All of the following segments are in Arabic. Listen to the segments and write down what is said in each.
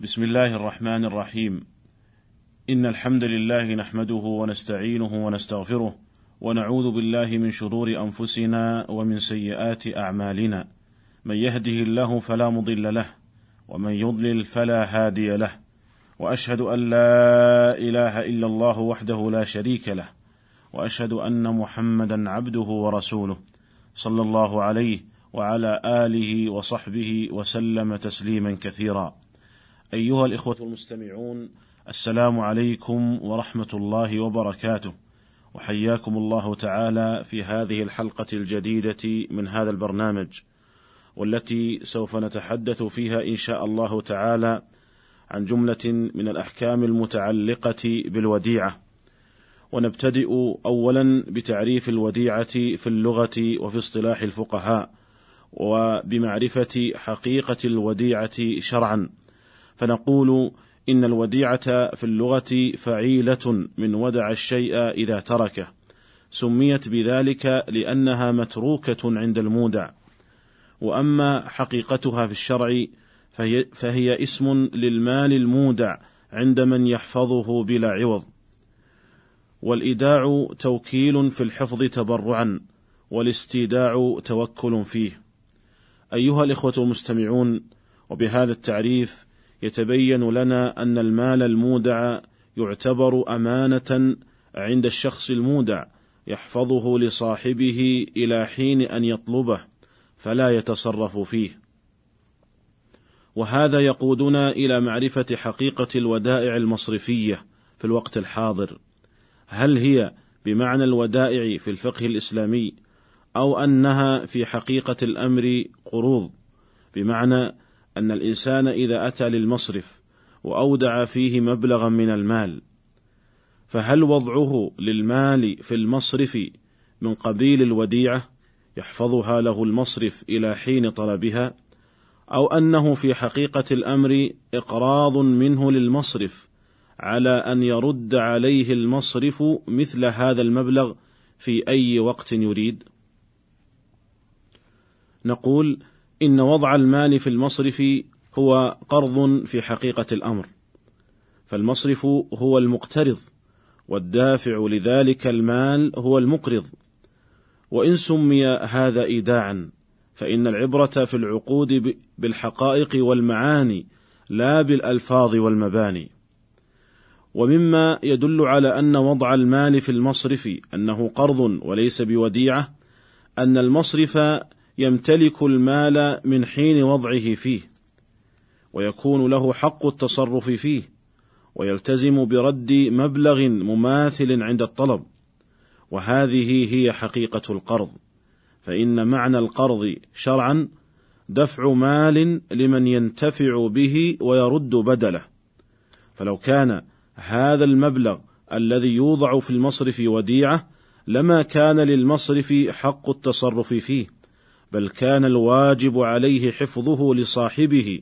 بسم الله الرحمن الرحيم. إن الحمد لله نحمده ونستعينه ونستغفره ونعوذ بالله من شرور أنفسنا ومن سيئات أعمالنا. من يهده الله فلا مضل له ومن يضلل فلا هادي له. وأشهد أن لا إله إلا الله وحده لا شريك له. وأشهد أن محمدا عبده ورسوله صلى الله عليه وعلى آله وصحبه وسلم تسليما كثيرا. أيها الإخوة المستمعون السلام عليكم ورحمة الله وبركاته. وحياكم الله تعالى في هذه الحلقة الجديدة من هذا البرنامج والتي سوف نتحدث فيها إن شاء الله تعالى عن جملة من الأحكام المتعلقة بالوديعة. ونبتدئ اولا بتعريف الوديعة في اللغة وفي اصطلاح الفقهاء وبمعرفة حقيقة الوديعة شرعا. فنقول إن الوديعة في اللغة فعيلة من ودع الشيء إذا تركه سميت بذلك لأنها متروكة عند المودع. وأما حقيقتها في الشرع فهي, فهي اسم للمال المودع عند من يحفظه بلا عوض. والايداع توكيل في الحفظ تبرعا والاستيداع توكل فيه. أيها الإخوة المستمعون وبهذا التعريف يتبين لنا أن المال المودع يعتبر أمانة عند الشخص المودع يحفظه لصاحبه إلى حين أن يطلبه فلا يتصرف فيه. وهذا يقودنا إلى معرفة حقيقة الودائع المصرفية في الوقت الحاضر. هل هي بمعنى الودائع في الفقه الإسلامي أو أنها في حقيقة الأمر قروض؟ بمعنى أن الإنسان إذا أتى للمصرف وأودع فيه مبلغا من المال فهل وضعه للمال في المصرف من قبيل الوديعة يحفظها له المصرف إلى حين طلبها أو أنه في حقيقة الأمر إقراض منه للمصرف على أن يرد عليه المصرف مثل هذا المبلغ في أي وقت يريد؟ نقول إن وضع المال في المصرف هو قرض في حقيقة الأمر فالمصرف هو المقترض والدافع لذلك المال هو المقرض. وإن سمي هذا ايداعا فإن العبرة في العقود بالحقائق والمعاني لا بالألفاظ والمباني. ومما يدل على أن وضع المال في المصرف أنه قرض وليس بوديعة أن المصرف يمتلك المال من حين وضعه فيه ويكون له حق التصرف فيه ويلتزم برد مبلغ مماثل عند الطلب. وهذه هي حقيقة القرض فإن معنى القرض شرعا دفع مال لمن ينتفع به ويرد بدله. فلو كان هذا المبلغ الذي يوضع في المصرف وديعة لما كان للمصرف حق التصرف فيه. بل كان الواجب عليه حفظه لصاحبه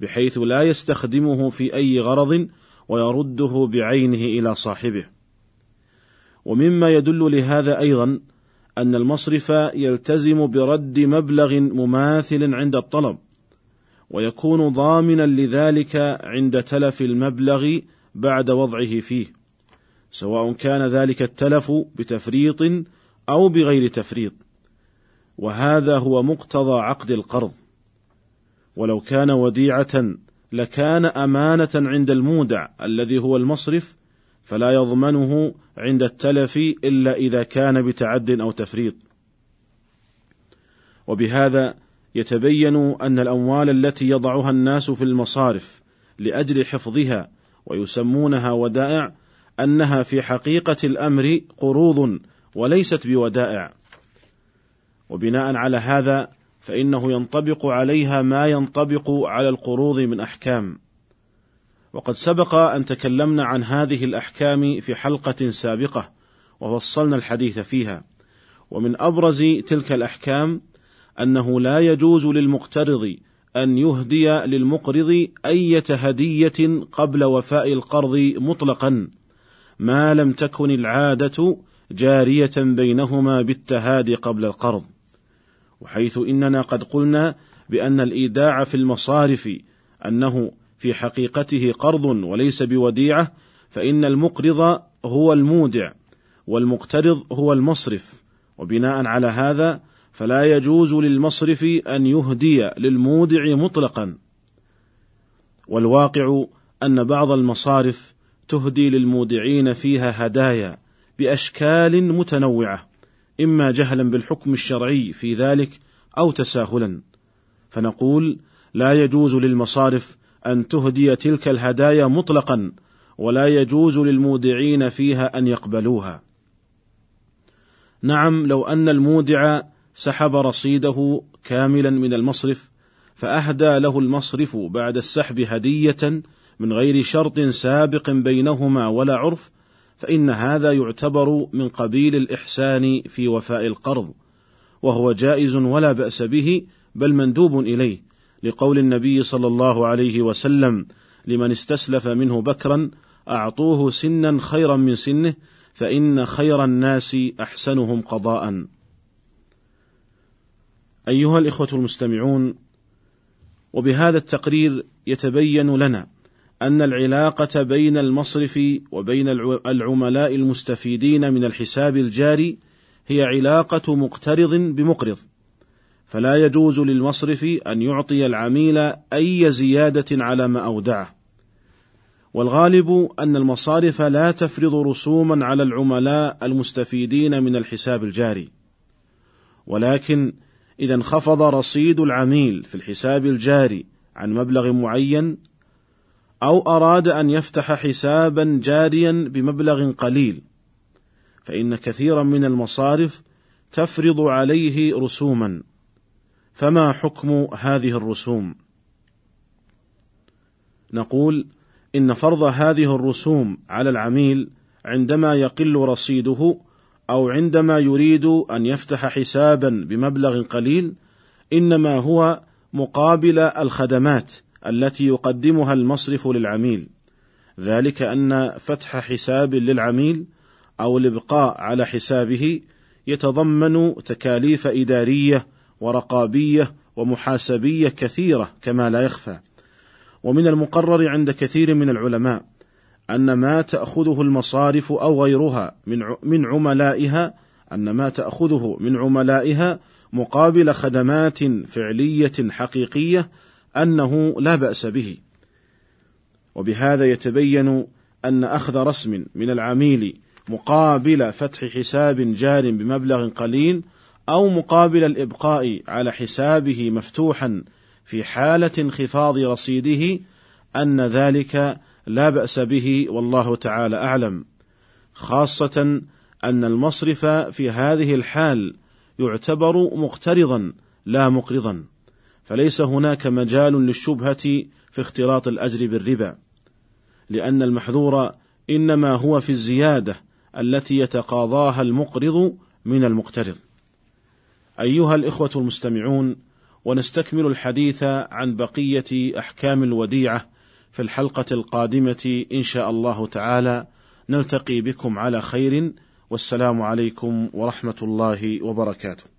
بحيث لا يستخدمه في أي غرض ويرده بعينه إلى صاحبه. ومما يدل لهذا أيضا أن المصرف يلتزم برد مبلغ مماثل عند الطلب ويكون ضامنا لذلك عند تلف المبلغ بعد وضعه فيه سواء كان ذلك التلف بتفريط أو بغير تفريط. وهذا هو مقتضى عقد القرض. ولو كان وديعة لكان أمانة عند المودع الذي هو المصرف فلا يضمنه عند التلف إلا إذا كان بتعد أو تفريط. وبهذا يتبين أن الأموال التي يضعها الناس في المصارف لأجل حفظها ويسمونها ودائع أنها في حقيقة الأمر قروض وليست بودائع. وبناء على هذا فإنه ينطبق عليها ما ينطبق على القروض من أحكام. وقد سبق أن تكلمنا عن هذه الأحكام في حلقة سابقة وفصلنا الحديث فيها. ومن أبرز تلك الأحكام أنه لا يجوز للمقترض أن يهدي للمقرض إيه هديه قبل وفاء القرض مطلقا ما لم تكن العادة جارية بينهما بالتهادي قبل القرض. وحيث إننا قد قلنا بأن الإيداع في المصارف أنه في حقيقته قرض وليس بوديعة فإن المقرض هو المودع والمقترض هو المصرف. وبناء على هذا فلا يجوز للمصرف أن يهدي للمودع مطلقا. والواقع أن بعض المصارف تهدي للمودعين فيها هدايا بأشكال متنوعة. إما جهلا بالحكم الشرعي في ذلك أو تساهلا. فنقول لا يجوز للمصارف أن تهدي تلك الهدايا مطلقا ولا يجوز للمودعين فيها أن يقبلوها. نعم لو أن المودع سحب رصيده كاملا من المصرف فأهدى له المصرف بعد السحب هدية من غير شرط سابق بينهما ولا عرف فإن هذا يعتبر من قبيل الإحسان في وفاء القرض وهو جائز ولا بأس به بل مندوب إليه لقول النبي صلى الله عليه وسلم لمن استسلف منه بكرا أعطوه سنا خيرا من سنه فإن خير الناس أحسنهم قضاء. أيها الإخوة المستمعون وبهذا التقرير يتبين لنا أن العلاقة بين المصرف وبين العملاء المستفيدين من الحساب الجاري هي علاقة مقترض بمقرض، فلا يجوز للمصرف أن يعطي العميل أي زيادة على ما أودعه. والغالب أن المصارف لا تفرض رسوما على العملاء المستفيدين من الحساب الجاري. ولكن إذا انخفض رصيد العميل في الحساب الجاري عن مبلغ معين أو أراد أن يفتح حسابا جاريا بمبلغ قليل، فإن كثيرا من المصارف تفرض عليه رسوما، فما حكم هذه الرسوم؟ نقول إن فرض هذه الرسوم على العميل عندما يقل رصيده أو عندما يريد أن يفتح حسابا بمبلغ قليل إنما هو مقابل الخدمات التي يقدمها المصرف للعميل. ذلك أن فتح حساب للعميل أو الإبقاء على حسابه يتضمن تكاليف إدارية ورقابية ومحاسبية كثيرة كما لا يخفى. ومن المقرر عند كثير من العلماء أن ما تأخذه المصارف أو غيرها من عملائها أن ما تأخذه من عملائها مقابل خدمات فعلية حقيقية أنه لا بأس به. وبهذا يتبين أن أخذ رسم من العميل مقابل فتح حساب جار بمبلغ قليل أو مقابل الإبقاء على حسابه مفتوحا في حالة انخفاض رصيده أن ذلك لا بأس به والله تعالى أعلم. خاصة أن المصرف في هذه الحال يعتبر مقترضا لا مقرضا. فليس هناك مجال للشبهة في اختلاط الأجر بالربا، لأن المحذور إنما هو في الزيادة التي يتقاضاها المقرض من المقترض. أيها الإخوة المستمعون، ونستكمل الحديث عن بقية أحكام الوديعة في الحلقة القادمة إن شاء الله تعالى، نلتقي بكم على خير والسلام عليكم ورحمة الله وبركاته.